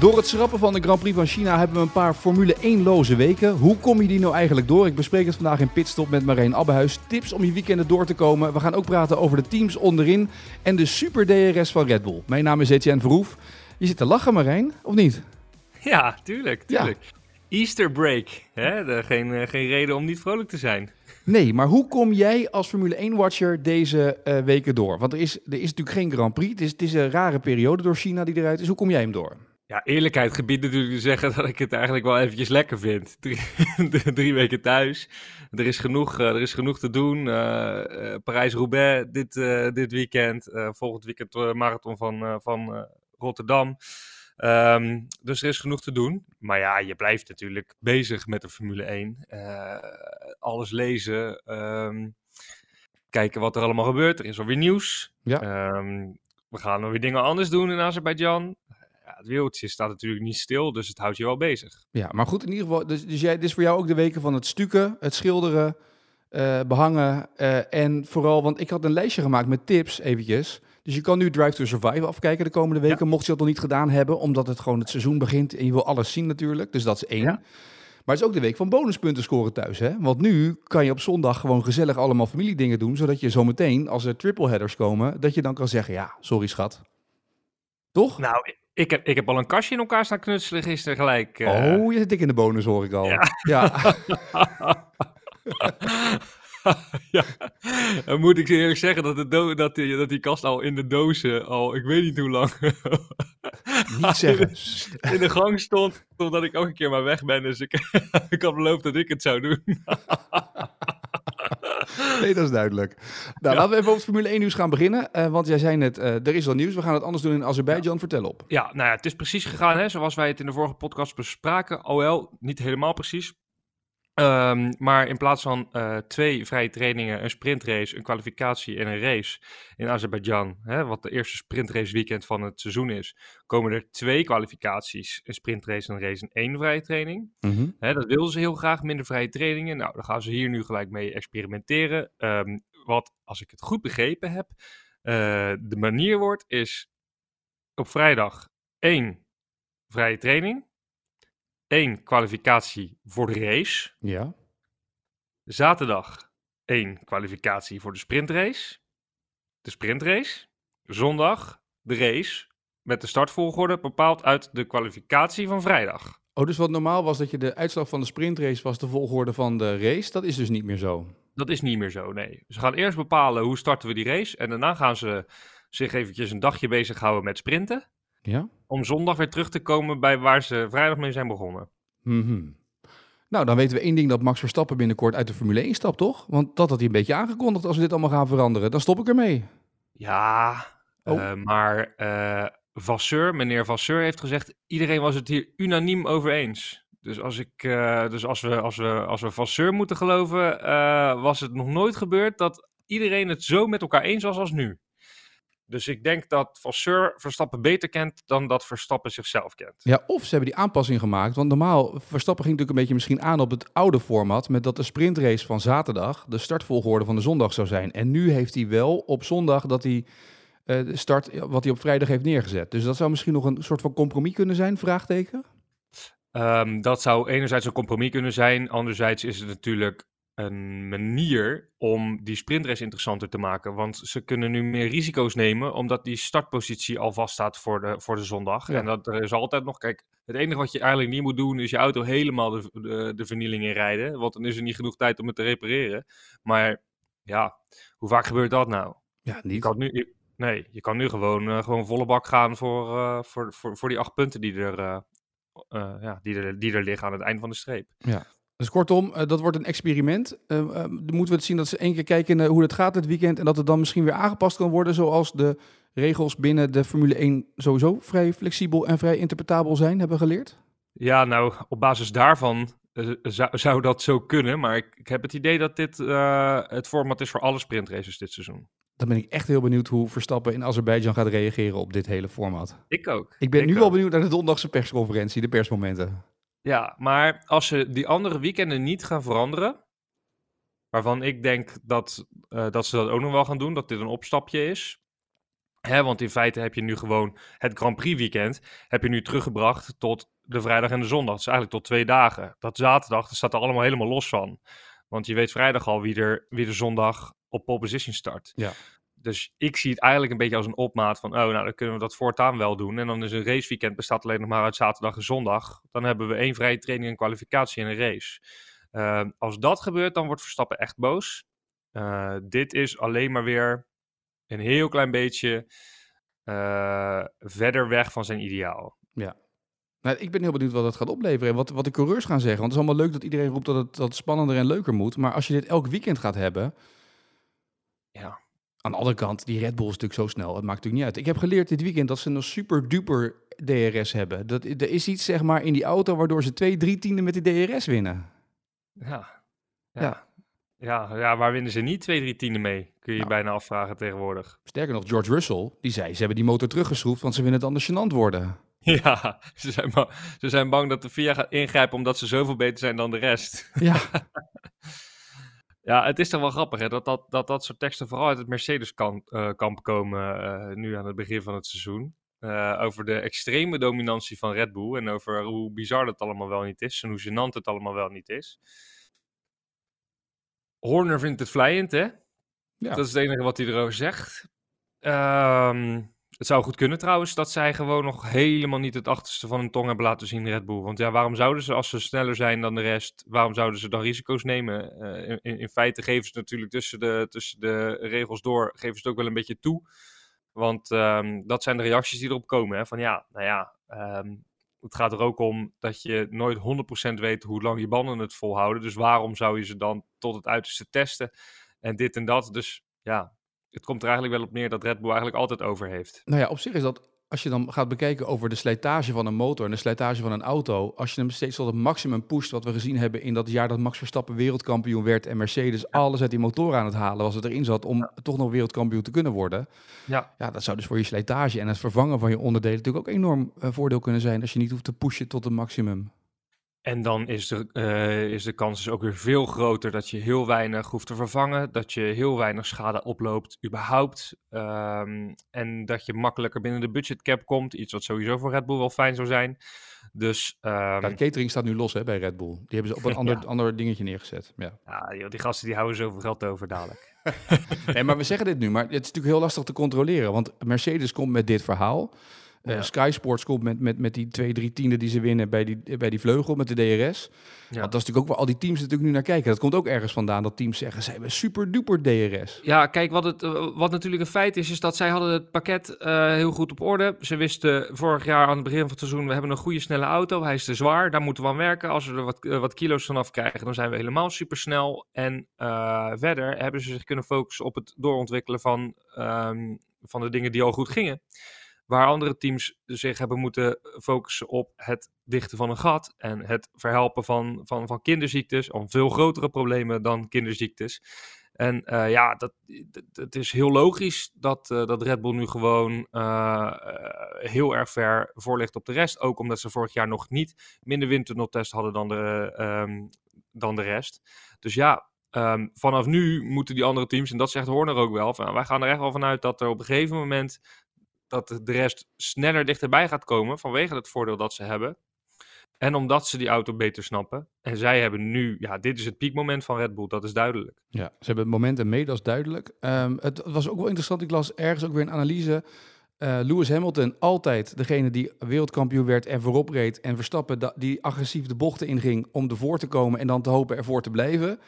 Door het schrappen van de Grand Prix van China hebben we een paar Formule 1-loze weken. Hoe kom je die nou eigenlijk door? Ik bespreek het vandaag in Pitstop met Marijn Abbehuis. Tips om je weekenden door te komen. We gaan ook praten over de teams onderin en de super DRS van Red Bull. Mijn naam is Etienne Verhoef. Je zit te lachen, Marijn, of niet? Ja, tuurlijk, tuurlijk. Easter break. Hè? geen, eh, geen reden om niet vrolijk te zijn. Nee, maar hoe kom jij als Formule 1-watcher deze uh, weken door? Want er is, er is natuurlijk geen Grand Prix. Het is, het is een rare periode door China die eruit is. Hoe kom jij hem door? Ja, eerlijkheid gebiedt natuurlijk te zeggen dat ik het eigenlijk wel eventjes lekker vind. Drie, drie weken thuis. Er is genoeg, uh, er is genoeg te doen. Uh, Parijs-Roubaix dit, dit weekend. volgend weekend marathon van, van Rotterdam. Um, dus er is genoeg te doen. Maar ja, je blijft natuurlijk bezig met de Formule 1. alles lezen. Um, kijken wat er allemaal gebeurt. Er is alweer nieuws. Ja. Um, we gaan weer dingen anders doen in Azerbeidzjan het wereldje staat natuurlijk niet stil, dus het houdt je wel bezig. Ja, maar goed, in ieder geval, dus, dus jij, dit is voor jou ook de weken van het stukken, het schilderen, uh, behangen uh, en vooral, want ik had een lijstje gemaakt met tips eventjes. Dus je kan nu Drive to Survive afkijken de komende weken, mocht je dat nog niet gedaan hebben, omdat het gewoon het seizoen begint en je wil alles zien natuurlijk. Dus dat is één. Ja. Maar het is ook de week van bonuspunten scoren thuis. Hè? Want nu kan je op zondag gewoon gezellig allemaal familiedingen doen. Zodat je zometeen, als er triple headers komen, dat je dan kan zeggen: Ja, sorry schat. Toch? Nou, ik heb, ik heb al een kastje in elkaar staan knutselen gisteren gelijk. Uh... Oh, je zit dik in de bonus, hoor ik al. Ja. ja. ja, dan moet ik eerlijk zeggen dat, de dat, die, dat die kast al in de dozen al, ik weet niet hoe lang, niet zeggen. in de gang stond, omdat ik ook een keer maar weg ben. Dus ik, ik had beloofd dat ik het zou doen. nee, dat is duidelijk. Nou, laten we even over het Formule 1 nieuws gaan beginnen. Uh, want jij zei net, uh, er is al nieuws. We gaan het anders doen in Azerbeidzjan. Vertel op. Ja, nou ja, het is precies gegaan hè, zoals wij het in de vorige podcast bespraken. OL, niet helemaal precies. Um, maar in plaats van uh, twee vrije trainingen, een sprintrace, een kwalificatie en een race in Azerbeidzjan, wat de eerste sprintrace weekend van het seizoen is, komen er twee kwalificaties, een sprintrace en een race en één vrije training. Mm -hmm. hè, dat wilden ze heel graag, minder vrije trainingen. Nou, dan gaan ze hier nu gelijk mee experimenteren. Um, wat, als ik het goed begrepen heb, uh, de manier wordt, is op vrijdag één vrije training één kwalificatie voor de race. Ja. Zaterdag één kwalificatie voor de sprintrace. De sprintrace. Zondag de race met de startvolgorde bepaald uit de kwalificatie van vrijdag. Oh, dus wat normaal was dat je de uitslag van de sprintrace was de volgorde van de race, dat is dus niet meer zo? Dat is niet meer zo, nee. Ze gaan eerst bepalen hoe starten we die race en daarna gaan ze zich eventjes een dagje bezighouden met sprinten. Ja? Om zondag weer terug te komen bij waar ze vrijdag mee zijn begonnen. Mm -hmm. Nou, dan weten we één ding dat Max Verstappen binnenkort uit de Formule 1 stapt, toch? Want dat had hij een beetje aangekondigd als we dit allemaal gaan veranderen. Dan stop ik ermee. Ja, oh. uh, maar uh, Vasseur, meneer Vasseur heeft gezegd... iedereen was het hier unaniem over eens. Dus als, ik, uh, dus als, we, als, we, als we Vasseur moeten geloven... was het nog nooit gebeurd dat iedereen het zo met elkaar eens was als nu. Dus ik denk dat Vasseur Verstappen beter kent dan dat Verstappen zichzelf kent. Ja, of ze hebben die aanpassing gemaakt. Want normaal, Verstappen ging natuurlijk een beetje misschien aan op het oude format. Met dat de sprintrace van zaterdag de startvolgorde van de zondag zou zijn. En nu heeft hij wel op zondag dat hij uh, de start wat hij op vrijdag heeft neergezet. Dus dat zou misschien nog een soort van compromis kunnen zijn, vraagteken? Um, dat zou enerzijds een compromis kunnen zijn. Anderzijds is het natuurlijk een manier om die sprintrace interessanter te maken. Want ze kunnen nu meer risico's nemen, omdat die startpositie al vaststaat voor de, voor de zondag. En dat er is altijd nog, kijk, het enige wat je eigenlijk niet moet doen, is je auto helemaal de, de, de vernieling in rijden. Want dan is er niet genoeg tijd om het te repareren. Maar ja, hoe vaak gebeurt dat nou? Ja, niet. Je kan nu, nee, je kan nu gewoon, uh, gewoon volle bak gaan voor, uh, voor, voor, voor die acht punten die er, uh, ja, die, er, die er liggen aan het eind van de streep. Ja, dus kortom, uh, dat wordt een experiment. Uh, uh, dan moeten we het zien dat ze één keer kijken hoe het gaat dit weekend. En dat het dan misschien weer aangepast kan worden. Zoals de regels binnen de Formule 1 sowieso vrij flexibel en vrij interpretabel zijn, hebben we geleerd. Ja, nou, op basis daarvan eh, zou, zou dat zo kunnen. Maar ik, ik heb het idee dat dit eh, het format is voor alle sprintraces dit seizoen. Dan ben ik echt heel benieuwd hoe Verstappen in Azerbeidzjan gaat reageren op dit hele format. Ik ook. Ik ben nu ook. al benieuwd naar de donderdagse persconferentie, de persmomenten. Ja, maar als ze die andere weekenden niet gaan veranderen, waarvan ik denk dat, eh, dat ze dat ook nog wel gaan doen, dat dit een opstapje is. Hè, want in feite heb je nu gewoon het Grand Prix weekend, heb je nu teruggebracht tot de vrijdag en de zondag. Dus eigenlijk tot twee dagen. Dat zaterdag, dat staat er allemaal helemaal los van. Want je weet vrijdag al wie er, wie er zondag op pole position start. Ja. Dus ik zie het eigenlijk een beetje als een opmaat van, oh, nou, dan kunnen we dat voortaan wel doen. En dan is een raceweekend bestaat alleen nog maar uit zaterdag en zondag. Dan hebben we één vrije training, een kwalificatie en een race. Uh, als dat gebeurt, dan wordt Verstappen echt boos. Uh, dit is alleen maar weer een heel klein beetje uh, verder weg van zijn ideaal. Ja. Nou, ik ben heel benieuwd wat dat gaat opleveren en wat, wat de coureurs gaan zeggen. Want het is allemaal leuk dat iedereen roept dat het, dat het spannender en leuker moet. Maar als je dit elk weekend gaat hebben, ja. Aan de andere kant, die Red Bull is natuurlijk zo snel. Het maakt natuurlijk niet uit. Ik heb geleerd dit weekend dat ze een super duper DRS hebben. Dat, er is iets zeg maar in die auto waardoor ze twee, drie tienden met die DRS winnen. Ja. Ja. ja. Ja, ja, waar winnen ze niet twee, drie tienden mee? Kun je je Nou. bijna afvragen tegenwoordig. Sterker nog, George Russell, die zei, ze hebben die motor teruggeschroefd, want ze willen het anders gênant worden. Ja, ze zijn, bang, ze zijn bang dat de FIA gaat ingrijpen omdat ze zoveel beter zijn dan de rest. Ja, Ja, het is toch wel grappig hè, dat, dat, dat dat soort teksten vooral uit het Mercedes-kamp komen eh, nu aan het begin van het seizoen. Eh, over de extreme dominantie van Red Bull en over hoe bizar dat allemaal wel niet is en hoe gênant het allemaal wel niet is. Horner vindt het vlijend, hè? Ja. Dat is het enige wat hij erover zegt. Ehm, het zou goed kunnen trouwens dat zij gewoon nog helemaal niet het achterste van hun tong hebben laten zien, Red Bull. Want ja, waarom zouden ze, als ze sneller zijn dan de rest, waarom zouden ze dan risico's nemen? Eh, in, feite geven ze natuurlijk tussen de, tussen de regels door, geven ze het ook wel een beetje toe. Want ehm, dat zijn de reacties die erop komen. Hè? Van ja, nou ja, ehm, het gaat er ook om dat je nooit 100% weet hoe lang je banden het volhouden. Dus waarom zou je ze dan tot het uiterste testen? En dit en dat. Dus ja, het komt er eigenlijk wel op neer dat Red Bull eigenlijk altijd over heeft. nou ja, op zich is dat, als je dan gaat bekijken over de slijtage van een motor en de slijtage van een auto, als je hem steeds tot het maximum pusht, wat we gezien hebben in dat jaar dat Max Verstappen wereldkampioen werd en Mercedes alles uit die motor aan het halen was het erin zat om toch nog wereldkampioen te kunnen worden. Ja. Ja, dat zou dus voor je slijtage en het vervangen van je onderdelen natuurlijk ook enorm eh, voordeel kunnen zijn als je niet hoeft te pushen tot het maximum. En dan is de, eh, is de kans dus ook weer veel groter dat je heel weinig hoeft te vervangen. Dat je heel weinig schade oploopt, überhaupt. Ehm, en dat je makkelijker binnen de budgetcap komt. Iets wat sowieso voor Red Bull wel fijn zou zijn. Dus ehm, Ja, de catering staat nu los hè, bij Red Bull. Die hebben ze op een ander, Ja. ander dingetje neergezet. Ja. ja, joh, die gasten die houden zoveel geld over dadelijk. Nee, maar we zeggen dit nu, maar het is natuurlijk heel lastig te controleren. Want Mercedes komt met dit verhaal. Eh, Ja. Sky Sports komt met, met, met die twee, drie tienden die ze winnen bij die, bij die vleugel met de DRS. Ja. Want dat is natuurlijk ook waar al die teams natuurlijk nu naar kijken. Dat komt ook ergens vandaan dat teams zeggen, ze hebben super duper DRS. Ja, kijk, wat, het, eh, wat natuurlijk een feit is, is dat zij hadden het pakket eh, heel goed op orde. Ze wisten vorig jaar aan het begin van het seizoen, we hebben een goede snelle auto. Hij is te zwaar, daar moeten we aan werken. Als we er wat, wat kilo's vanaf krijgen, dan zijn we helemaal supersnel. En verder hebben ze zich kunnen focussen op het doorontwikkelen van, ehm, van de dingen die al goed gingen. Waar andere teams zich hebben moeten focussen op het dichten van een gat en het verhelpen van, van, van kinderziektes, of veel grotere problemen dan kinderziektes. En eh, ja, dat, het is heel logisch dat, eh, dat Red Bull nu gewoon eh, eh, heel erg ver voor ligt op de rest. Ook omdat ze vorig jaar nog niet minder windtunneltest hadden dan de, ehm, dan de rest. Dus ja, ehm, vanaf nu moeten die andere teams, en dat zegt Horner ook wel, van, wij gaan er echt wel vanuit dat er op een gegeven moment dat de rest sneller dichterbij gaat komen vanwege het voordeel dat ze hebben. En omdat ze die auto beter snappen. En zij hebben nu, ja, dit is het piekmoment van Red Bull, dat is duidelijk. Ja, ze hebben het momentum mee, dat is duidelijk. Ehm, het was ook wel interessant, ik las ergens ook weer een analyse. Eh, Lewis Hamilton, altijd degene die wereldkampioen werd en voorop reed. En Verstappen die agressief de bochten inging om ervoor te komen en dan te hopen ervoor te blijven.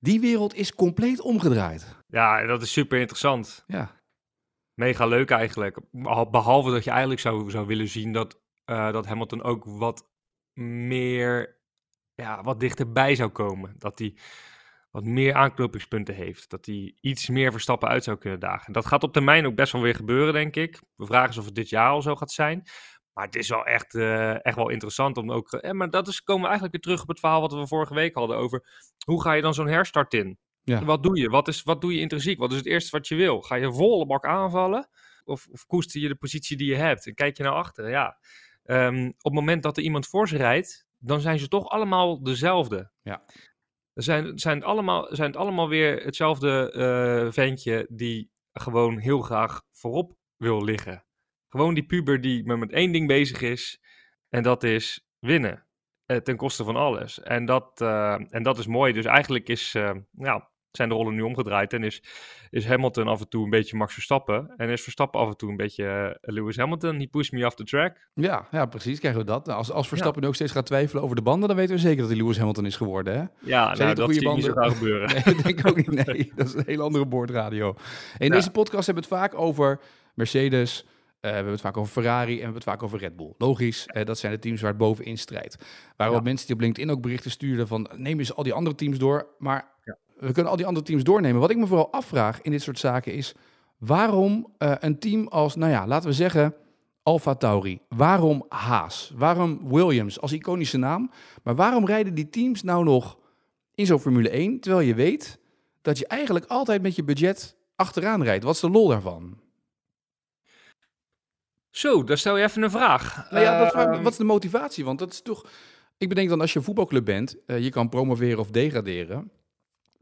Die wereld is compleet omgedraaid. Ja, dat is super interessant. Ja, Mega leuk eigenlijk. Behal- Behalve dat je eigenlijk zou, zou willen zien dat, eh, dat Hamilton ook wat meer, ja, wat dichterbij zou komen. Dat hij wat meer aanknopingspunten heeft. Dat hij iets meer Verstappen uit zou kunnen dagen. Dat gaat op termijn ook best wel weer gebeuren, denk ik. We vragen ons of het dit jaar al zo gaat zijn. Maar het is wel echt, eh, echt wel interessant om ook. Eh, maar dat is, komen we eigenlijk weer terug op het verhaal wat we vorige week hadden over. Hoe ga je dan zo'n herstart in? Ja. Wat doe je? Wat, is, wat doe je intrinsiek? Wat is het eerste wat je wil? Ga je volle bak aanvallen? Of, of koester je de positie die je hebt? En kijk je naar achteren? Ja. Ehm, op het moment dat er iemand voor ze rijdt, dan zijn ze toch allemaal dezelfde. Ja. Zijn, zijn, het allemaal, zijn het allemaal weer hetzelfde eh, ventje die gewoon heel graag voorop wil liggen. Gewoon die puber die maar met één ding bezig is. En dat is winnen. Eh, ten koste van alles. En dat, eh, en dat is mooi. Dus eigenlijk is, ja, zijn de rollen nu omgedraaid. En is, is Hamilton af en toe een beetje Max Verstappen. En is Verstappen af en toe een beetje eh, Lewis Hamilton. He pushed me off the track. Ja, ja, precies. Krijgen we dat. Als, als Verstappen nu ook steeds gaat twijfelen over de banden, dan weten we zeker dat hij Lewis Hamilton is geworden. Hè? Ja, Zijn nou, dat goede zie niet zo gauw gebeuren. Nee, dat denk ook niet. Nee, dat is een hele andere boordradio. In Ja. deze podcast hebben we het vaak over Mercedes. eh, we hebben het vaak over Ferrari en we hebben het vaak over Red Bull. Logisch, eh, dat zijn de teams waar het bovenin strijdt. Ja. wat mensen die op LinkedIn ook berichten stuurden van neem eens al die andere teams door. Maar Ja. We kunnen al die andere teams doornemen. Wat ik me vooral afvraag in dit soort zaken is waarom eh, een team als, nou ja, laten we zeggen Alfa Tauri. Waarom Haas? Waarom Williams als iconische naam? Maar waarom rijden die teams nou nog in zo'n Formule 1, terwijl je weet dat je eigenlijk altijd met je budget achteraan rijdt? Wat is de lol daarvan? Zo, dan stel je even een vraag. Nou ja, dat vraag Ehm, wat is de motivatie? Want dat is toch... Ik bedenk dan als je een voetbalclub bent, eh, je kan promoveren of degraderen.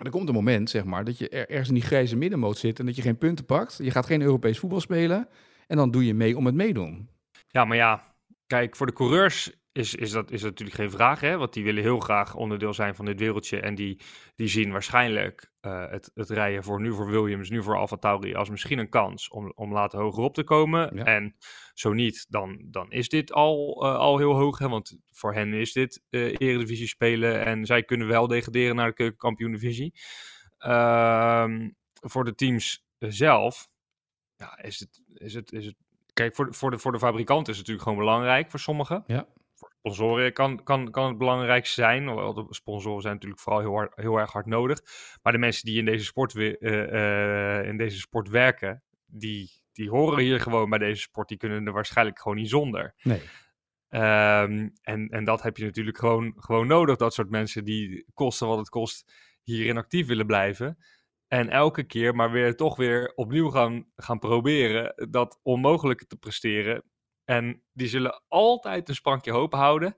Maar er komt een moment, zeg maar, dat je er, ergens in die grijze middenmoot zit en dat je geen punten pakt. Je gaat geen Europees voetbal spelen en dan doe je mee om het meedoen. Ja, maar ja, kijk, voor de coureurs is, is, dat, is dat natuurlijk geen vraag, hè? Want die willen heel graag onderdeel zijn van dit wereldje. En die, die zien waarschijnlijk eh, het, het rijden voor nu voor Williams, nu voor Alfa Tauri als misschien een kans om, om later hoger op te komen. Ja. En zo niet, dan, dan is dit al, eh, al heel hoog, hè? Want voor hen is dit eh eredivisie spelen en zij kunnen wel degraderen naar de keukenkampioen-divisie. Ehm, voor de teams zelf ja, is het, is het, is het Kijk, voor de, voor, de, voor de fabrikant is het natuurlijk gewoon belangrijk, voor sommigen. Ja. Sponsoren kan, kan, kan het belangrijk zijn. Hoewel de sponsoren zijn natuurlijk vooral heel, hard, heel erg hard nodig. Maar de mensen die in deze sport, eh, eh, in deze sport werken, die, die horen hier gewoon bij deze sport. Die kunnen er waarschijnlijk gewoon niet zonder. Nee. Ehm, en, en dat heb je natuurlijk gewoon, gewoon nodig. Dat soort mensen die kosten wat het kost hierin actief willen blijven. En elke keer maar weer toch weer opnieuw gaan, gaan proberen dat onmogelijke te presteren. En die zullen altijd een sprankje hoop houden.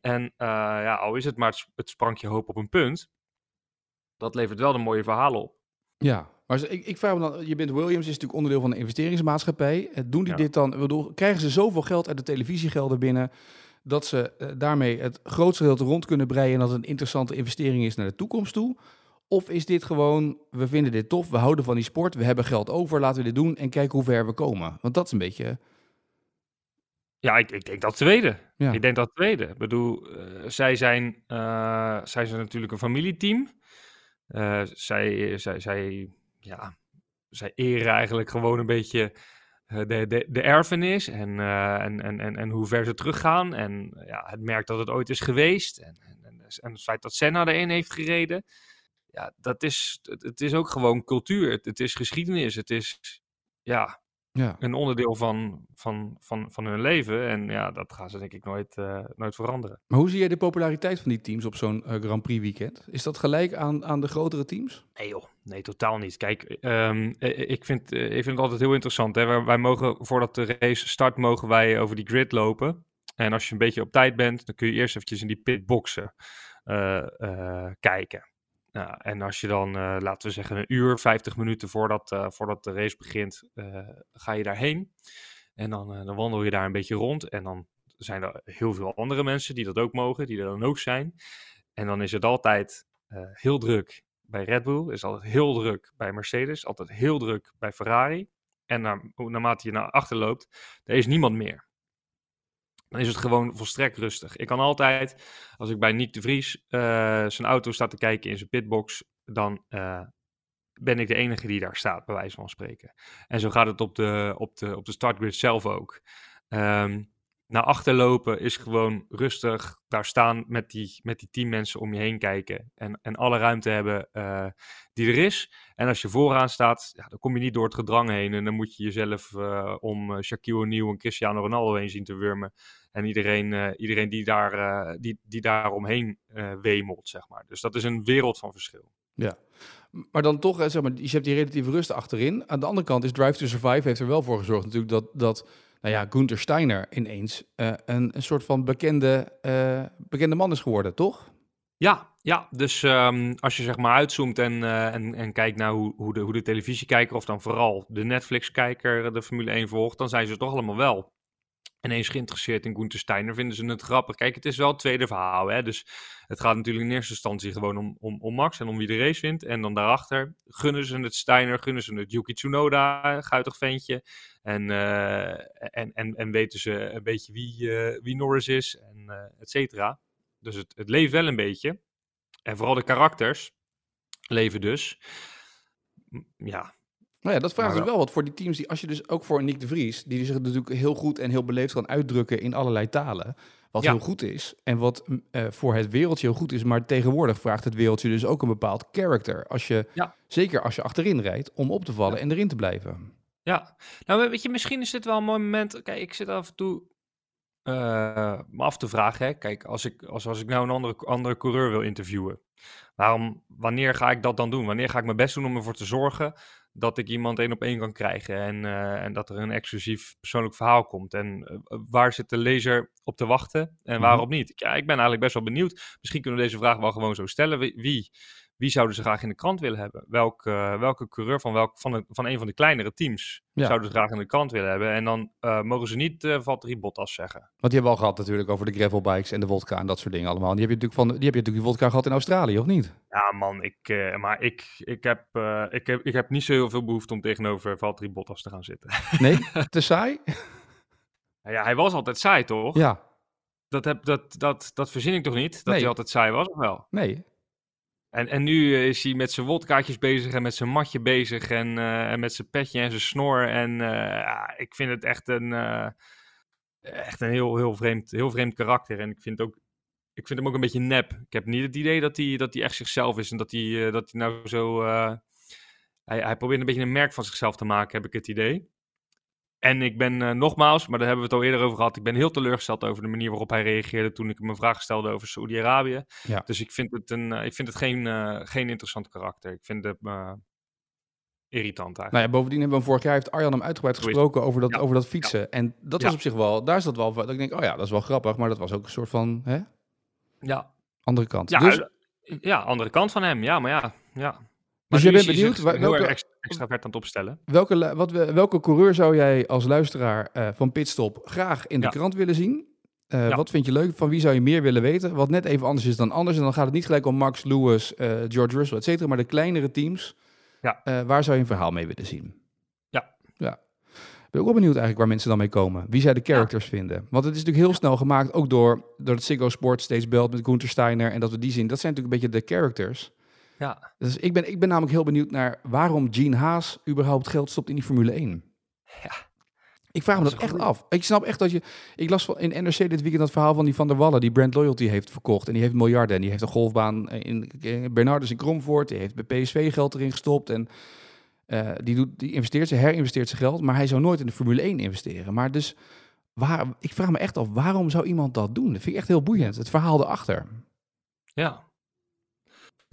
En eh, ja, al is het maar het sp- het sprankje hoop op een punt. Dat levert wel een mooie verhalen op. Ja, maar ik, ik vraag me dan, je bent Williams, is natuurlijk onderdeel van een investeringsmaatschappij. Eh, Doen die Ja. dit dan, bedoel, krijgen ze zoveel geld uit de televisiegelden binnen, dat ze eh, daarmee het grootste gedeelte rond kunnen breien en dat het een interessante investering is naar de toekomst toe? Of is dit gewoon, we vinden dit tof, we houden van die sport, we hebben geld over, laten we dit doen en kijken hoe ver we komen? Want dat is een beetje, Ja, ik, ik denk dat tweede. ja, Ik denk dat tweede. Ik bedoel, eh, zij, zijn, eh, zij zijn natuurlijk een familieteam. Eh, zij, zij, zij, ja, zij eren eigenlijk gewoon een beetje de, de, de erfenis en, eh, en, en, en, en hoe ver ze teruggaan. En ja, het merk dat het ooit is geweest. En, en, en, en het feit dat Senna erin heeft gereden. Ja, dat is, het, het is ook gewoon cultuur. Het, het is geschiedenis. Het is, ja, ja. een onderdeel van, van, van, van hun leven. En ja, dat gaan ze denk ik nooit, eh, nooot veranderen. Maar hoe zie jij de populariteit van die teams op zo'n eh, Grand Prix weekend? Is dat gelijk aan, aan de grotere teams? Nee joh, nee totaal niet. Kijk, ehm, eh, ik, vind, ik vind het altijd heel interessant. Hè? Wij, wij mogen, voordat de race start, mogen wij over die grid lopen. En als je een beetje op tijd bent, dan kun je eerst eventjes in die pitboxen kijken. Nou, en als je dan, eh, laten we zeggen, een uur, 50 minuten voordat, eh, voordat de race begint, eh, ga je daarheen. En dan, dan wandel je daar een beetje rond. En dan zijn er heel veel andere mensen die dat ook mogen, die er dan ook zijn. En dan is het altijd heel druk bij Red Bull, is altijd heel druk bij Mercedes, altijd heel druk bij Ferrari. En naar, naarmate je naar achter loopt, er is niemand meer. Dan is het gewoon volstrekt rustig. Ik kan altijd, als ik bij Nick de Vries eh, zijn auto staat te kijken in zijn pitbox, dan eh, ben ik de enige die daar staat, bij wijze van spreken. En zo gaat het op de, op de, op de startgrid zelf ook. Ehm, naar achter lopen is gewoon rustig daar staan met die, met die tien mensen om je heen kijken. En, en alle ruimte hebben uh, die er is. En als je vooraan staat, ja, dan kom je niet door het gedrang heen. En dan moet je jezelf uh, om Shaquille O'Neal en Cristiano Ronaldo heen zien te wurmen. En iedereen, iedereen die, daar, die, die daar omheen wemelt, zeg maar. Dus dat is een wereld van verschil. Ja, maar dan toch, zeg maar, je hebt die relatieve rust achterin. Aan de andere kant is Drive to Survive heeft er wel voor gezorgd natuurlijk dat... dat nou ja, Gunther Steiner ineens uh, een, een soort van bekende, uh, bekende man is geworden, toch? Ja, ja. dus um, als je zeg maar uitzoomt en, uh, en, en kijkt naar hoe, hoe, de, hoe de televisiekijker of dan vooral de Netflix-kijker de Formule 1 volgt, dan zijn ze toch allemaal wel ineens geïnteresseerd in Gunther Steiner. Vinden ze het grappig. Kijk, het is wel het tweede verhaal. Hè? Dus het gaat natuurlijk in eerste instantie gewoon om, om, om Max en om wie de race wint. En dan daarachter gunnen ze het Steiner, gunnen ze het Yuki Tsunoda, guitig ventje. En, uh, en, en, en weten ze een beetje wie, uh, wie Norris is, en uh, et cetera. Dus het, het leeft wel een beetje. En vooral de karakters leven dus. Ja, nou ja, dat vraagt dus wel wat voor die teams. Die, als je dus ook voor Nick de Vries, die zich natuurlijk heel goed en heel beleefd kan uitdrukken in allerlei talen. Wat ja. heel goed is en wat uh, voor het wereldje heel goed is. Maar tegenwoordig vraagt het wereldje dus ook een bepaald character. Als je, ja. Zeker als je achterin rijdt, om op te vallen ja. en erin te blijven. Ja, nou weet je, misschien is dit wel een mooi moment. Kijk, ik zit af en toe uh, me af te vragen. Hè? Kijk, als ik, als, als ik nou een andere, andere coureur wil interviewen, waarom, wanneer ga ik dat dan doen? Wanneer ga ik mijn best doen om ervoor te zorgen dat ik iemand één op één kan krijgen en, uh, en dat er een exclusief persoonlijk verhaal komt. En uh, waar zit de lezer op te wachten en waarop niet? Ja, ik ben eigenlijk best wel benieuwd. Misschien kunnen we deze vraag wel gewoon zo stellen. Wie, wie, zouden ze graag in de krant willen hebben? Welk, uh, welke coureur van, welk, van, een, van een van de kleinere teams ja. zouden ze graag in de krant willen hebben? En dan mogen ze niet uh, Valtteri Bottas zeggen. Want die hebben we al gehad natuurlijk over de gravelbikes en de vodka en dat soort dingen allemaal. Die heb je natuurlijk, van, die heb je natuurlijk die vodka gehad in Australië, of niet? Ja man, ik, uh, maar ik, ik, heb, ik, heb, ik heb niet zo heel veel behoefte om tegenover Valtteri Bottas te gaan zitten. Nee? te saai? ja, hij was altijd saai toch? Ja. Dat, heb, dat, dat, dat verzin ik toch niet? Dat nee. hij altijd saai was, of wel? Nee. En, en nu is hij met zijn wodkaatjes bezig en met zijn matje bezig en, uh, en met zijn petje en zijn snor. En uh, ja, ik vind het echt een, echt een heel, heel, vreemd, heel vreemd karakter. En ik vind, ook, ik vind hem ook een beetje nep. Ik heb niet het idee dat hij, dat hij echt zichzelf is en dat hij, dat hij nou zo... hij, hij probeert een beetje een merk van zichzelf te maken, heb ik het idee. En ik ben uh, nogmaals, maar daar hebben we het al eerder over gehad. Ik ben heel teleurgesteld over de manier waarop hij reageerde toen ik hem een vraag stelde over Saoedi-Arabië. Ja. Dus ik vind het, een, uh, ik vind het geen, uh, geen interessant karakter. Ik vind het irritant eigenlijk. Nou ja, bovendien hebben we vorig jaar heeft Arjan hem uitgebreid gesproken over dat, ja. over dat fietsen. Ja. En dat was op zich wel, daar is dat wel, dat ik denk, oh ja, dat is wel grappig. Maar dat was ook een soort van, hè? Ja. Andere kant. Ja, dus, ja, andere kant van hem. Ja, maar ja, ja. Dus je bent benieuwd welke, extra, extra ver aan het opstellen. Welke, wat, welke coureur zou jij als luisteraar uh, van Pitstop graag in de ja. krant willen zien? Uh, ja. Wat vind je leuk? Van wie zou je meer willen weten? Wat net even anders is dan anders. En dan gaat het niet gelijk om Max, Lewis, uh, George Russell, et cetera. Maar de kleinere teams. Ja. waar zou je een verhaal mee willen zien? Ja. ja. Ben ook wel benieuwd eigenlijk waar mensen dan mee komen. Wie zij de characters vinden. Want het is natuurlijk heel snel gemaakt. Ook door, door het Ziggo Sport steeds belt met Gunther Steiner. En dat we die zien. Dat zijn natuurlijk een beetje de characters. Ja. Dus ik ben, ik ben namelijk heel benieuwd naar waarom Gene Haas überhaupt geld stopt in die Formule 1. Ja. Ik vraag me dat, dat echt af. Ik snap echt dat je... Ik las van, in NRC dit weekend dat verhaal van die Van der Wallen... die Brand Loyalty heeft verkocht. En die heeft miljarden. En die heeft een golfbaan in, in Bernardus in Kromvoort. Die heeft bij PSV geld erin gestopt. En uh, die, doet, die investeert, ze herinvesteert zijn geld. Maar hij zou nooit in de Formule 1 investeren. Maar dus... Waar, ik vraag me echt af, waarom zou iemand dat doen? Dat vind ik echt heel boeiend. Het verhaal erachter. Ja,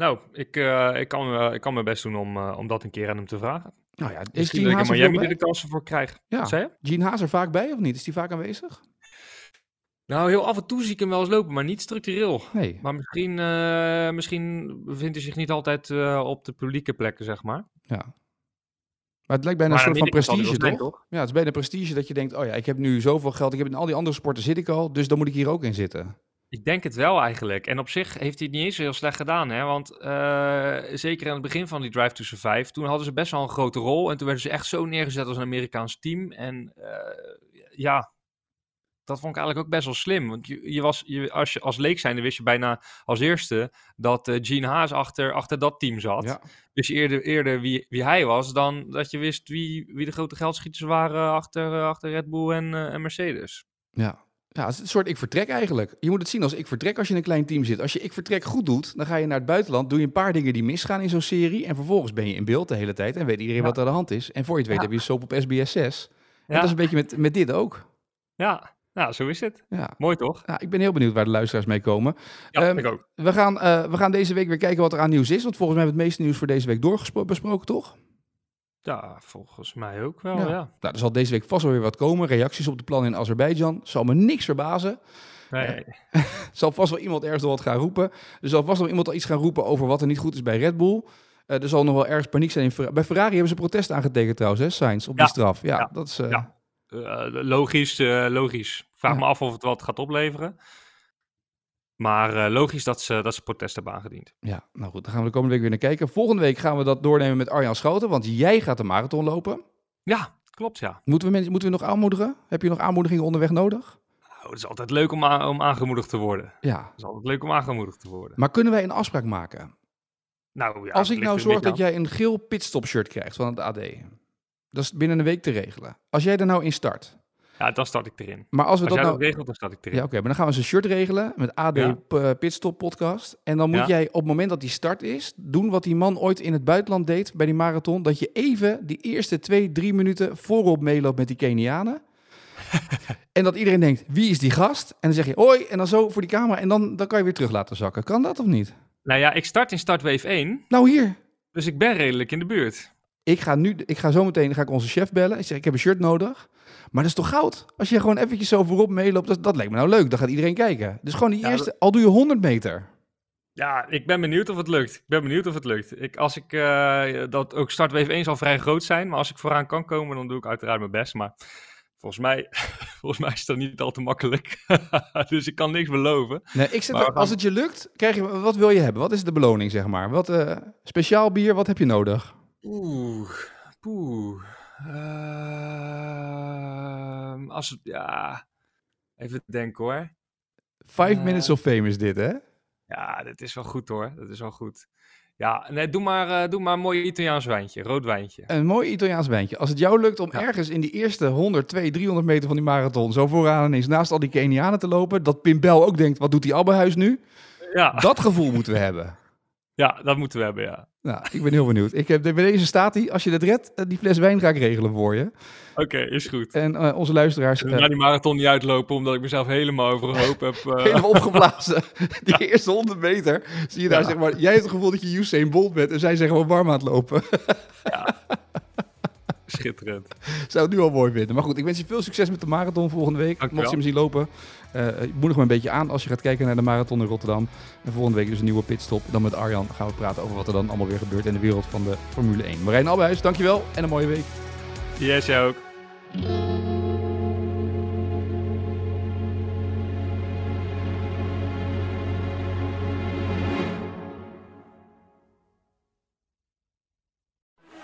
nou, ik, uh, ik, kan, uh, ik kan mijn best doen om, uh, om dat een keer aan hem te vragen. Nou ja, is Gene Haas er Miami die de kansen voor krijgt. Ja. Zei je? Gene Haas er vaak bij of niet? Is die vaak aanwezig? Nou, heel af en toe zie ik hem wel eens lopen, maar niet structureel. Nee. Maar misschien, misschien bevindt hij zich niet altijd op de publieke plekken, zeg maar. Ja. Maar het lijkt bijna maar een soort van prestige, toch? toch? Ja, het is bijna prestige dat je denkt, oh ja, ik heb nu zoveel geld, ik heb in al die andere sporten zit ik al, dus dan moet ik hier ook in zitten. Ik denk het wel eigenlijk. En op zich heeft hij het niet eens heel slecht gedaan. Hè? Want uh, zeker aan het begin van die Drive to Survive, toen hadden ze best wel een grote rol. En toen werden ze echt zo neergezet als een Amerikaans team. En uh, ja, dat vond ik eigenlijk ook best wel slim. Want je, je was, je, als je als leek zijnde wist je bijna als eerste dat uh, Gene Haas achter, achter dat team zat. Ja. Dus eerder, eerder wie, wie hij was dan dat je wist wie, wie de grote geldschieters waren achter, achter Red Bull en, en Mercedes. Ja, Ja, het is een soort ik vertrek eigenlijk. Je moet het zien als ik vertrek als je in een klein team zit. Als je ik vertrek goed doet, dan ga je naar het buitenland, doe je een paar dingen die misgaan in zo'n serie en vervolgens ben je in beeld de hele tijd en weet iedereen Ja. wat er aan de hand is. En voor je het weet Ja. heb je soap op SBS 6. En Ja. dat is een beetje met, met dit ook. Ja, nou, zo is het. Ja. Mooi toch? Ja, ik ben heel benieuwd waar de luisteraars mee komen. Ja, Ehm, ik ook. We gaan, eh, we gaan deze week weer kijken wat er aan nieuws is. Want volgens mij hebben we het meeste nieuws voor deze week doorgesproken, toch? Ja, volgens mij ook wel, Ja. ja. Nou, er zal deze week vast wel weer wat komen. Reacties op de plannen in Azerbeidzjan. Zal me niks verbazen. Nee, Er zal vast wel iemand ergens wel wat gaan roepen. Er zal vast wel iemand al iets gaan roepen over wat er niet goed is bij Red Bull. Eh, er zal nog wel ergens paniek zijn. In bij Ferrari hebben ze protest aangetekend trouwens, hè, Sainz, op die straf. Ja, Ja. dat is... eh, Ja. Eh, logisch, eh, logisch. Ik Vraag me af of het wat gaat opleveren. Maar eh, logisch dat ze, dat ze protest hebben aangediend. Ja, nou goed, daar gaan we de komende week weer naar kijken. Volgende week gaan we dat doornemen met Arjan Schouten, want jij gaat de marathon lopen. Ja, klopt ja. Moeten we, mensen, moeten we nog aanmoedigen? Heb je nog aanmoedigingen onderweg nodig? Nou, het is altijd leuk om, om aangemoedigd te worden. Ja. Het is altijd leuk om aangemoedigd te worden. Maar kunnen wij een afspraak maken? Nou, ja, Als ik nou zorg dat jij een geel pitstop shirt krijgt van het AD. Dat is binnen een week te regelen. Als jij er nou in start. Ja, dan start ik erin. Maar als we Als dat nou... dat regelt, dan start ik erin. Ja, oké, maar dan gaan we eens een shirt regelen met AD Ja. Eh, Pitstop podcast. En dan moet Ja. jij op het moment dat die start is, doen wat die man ooit in het buitenland deed bij die marathon. Dat je even die eerste twee, drie minuten voorop meeloopt met die Kenianen. en dat iedereen denkt, wie is die gast? En dan zeg je hoi, en dan zo voor die camera. En dan, dan kan je weer terug laten zakken. Kan dat of niet? Nou ja, ik start in Startwave 1, Nou hier, dus ik ben redelijk in de buurt. Ik ga nu, ik ga zo meteen ga ik onze chef bellen. Ik zeg, ik heb een shirt nodig. Maar dat is toch goud? Als je gewoon eventjes zo voorop meeloopt, dat, dat lijkt me nou leuk. Dan gaat iedereen kijken. Dus gewoon die Ja, eerste, al doe je 100 meter. Ja, ik ben benieuwd of het lukt. Ik ben benieuwd of het lukt. Ik, als ik, eh, dat ook Startwave 1 zal vrij groot zijn, maar als ik vooraan kan komen, dan doe ik uiteraard mijn best. Maar volgens mij, volgens mij is dat niet al te makkelijk. dus ik kan niks beloven. Nee, ik Maar er- als het je lukt, krijg je, wat wil je hebben? Wat is de beloning, zeg maar? Wat, eh, speciaal bier, wat heb je nodig? Oeh, poeh. Ehm, als het, ja, even denken hoor. Five Eh. minutes of fame is dit, hè? Ja, dat is wel goed hoor. Dat is wel goed. Ja, nee, doe maar, eh, doe maar een mooi Italiaans wijntje, rood wijntje. Een mooi Italiaans wijntje. Als het jou lukt om Ja. ergens in die eerste 100, 200, 300 meter van die marathon zo vooraan ineens naast al die Kenianen te lopen, dat Pim Bel ook denkt, wat doet die Abbehuis nu? Ja, Dat gevoel moeten we hebben. Ja, dat moeten we hebben, ja. Nou, ik ben heel benieuwd. Ik heb, bij deze staat hij. Als je het redt, eh, die fles wijn ga ik regelen voor je. Oké, is goed. En eh, onze luisteraars... En eh, na die marathon niet uitlopen, omdat ik mezelf helemaal overhoop heb. eh, helemaal opgeblazen. Die eerste 100 meter zie je daar Ja. zeg maar. Jij hebt het gevoel dat je Usain Bolt bent en zij zijn gewoon warm aan het lopen. Schitterend. Zou het nu al mooi vinden. Maar goed, ik wens je veel succes met de marathon volgende week. Dankjewel. Mocht je hem zien lopen, eh moedig me een beetje aan als je gaat kijken naar de marathon in Rotterdam. En volgende week dus een nieuwe pitstop. Dan met Arjan gaan we praten over wat er dan allemaal weer gebeurt in de wereld van de Formule 1. Marijn Albuis, dankjewel en een mooie week. Yes, jij ook.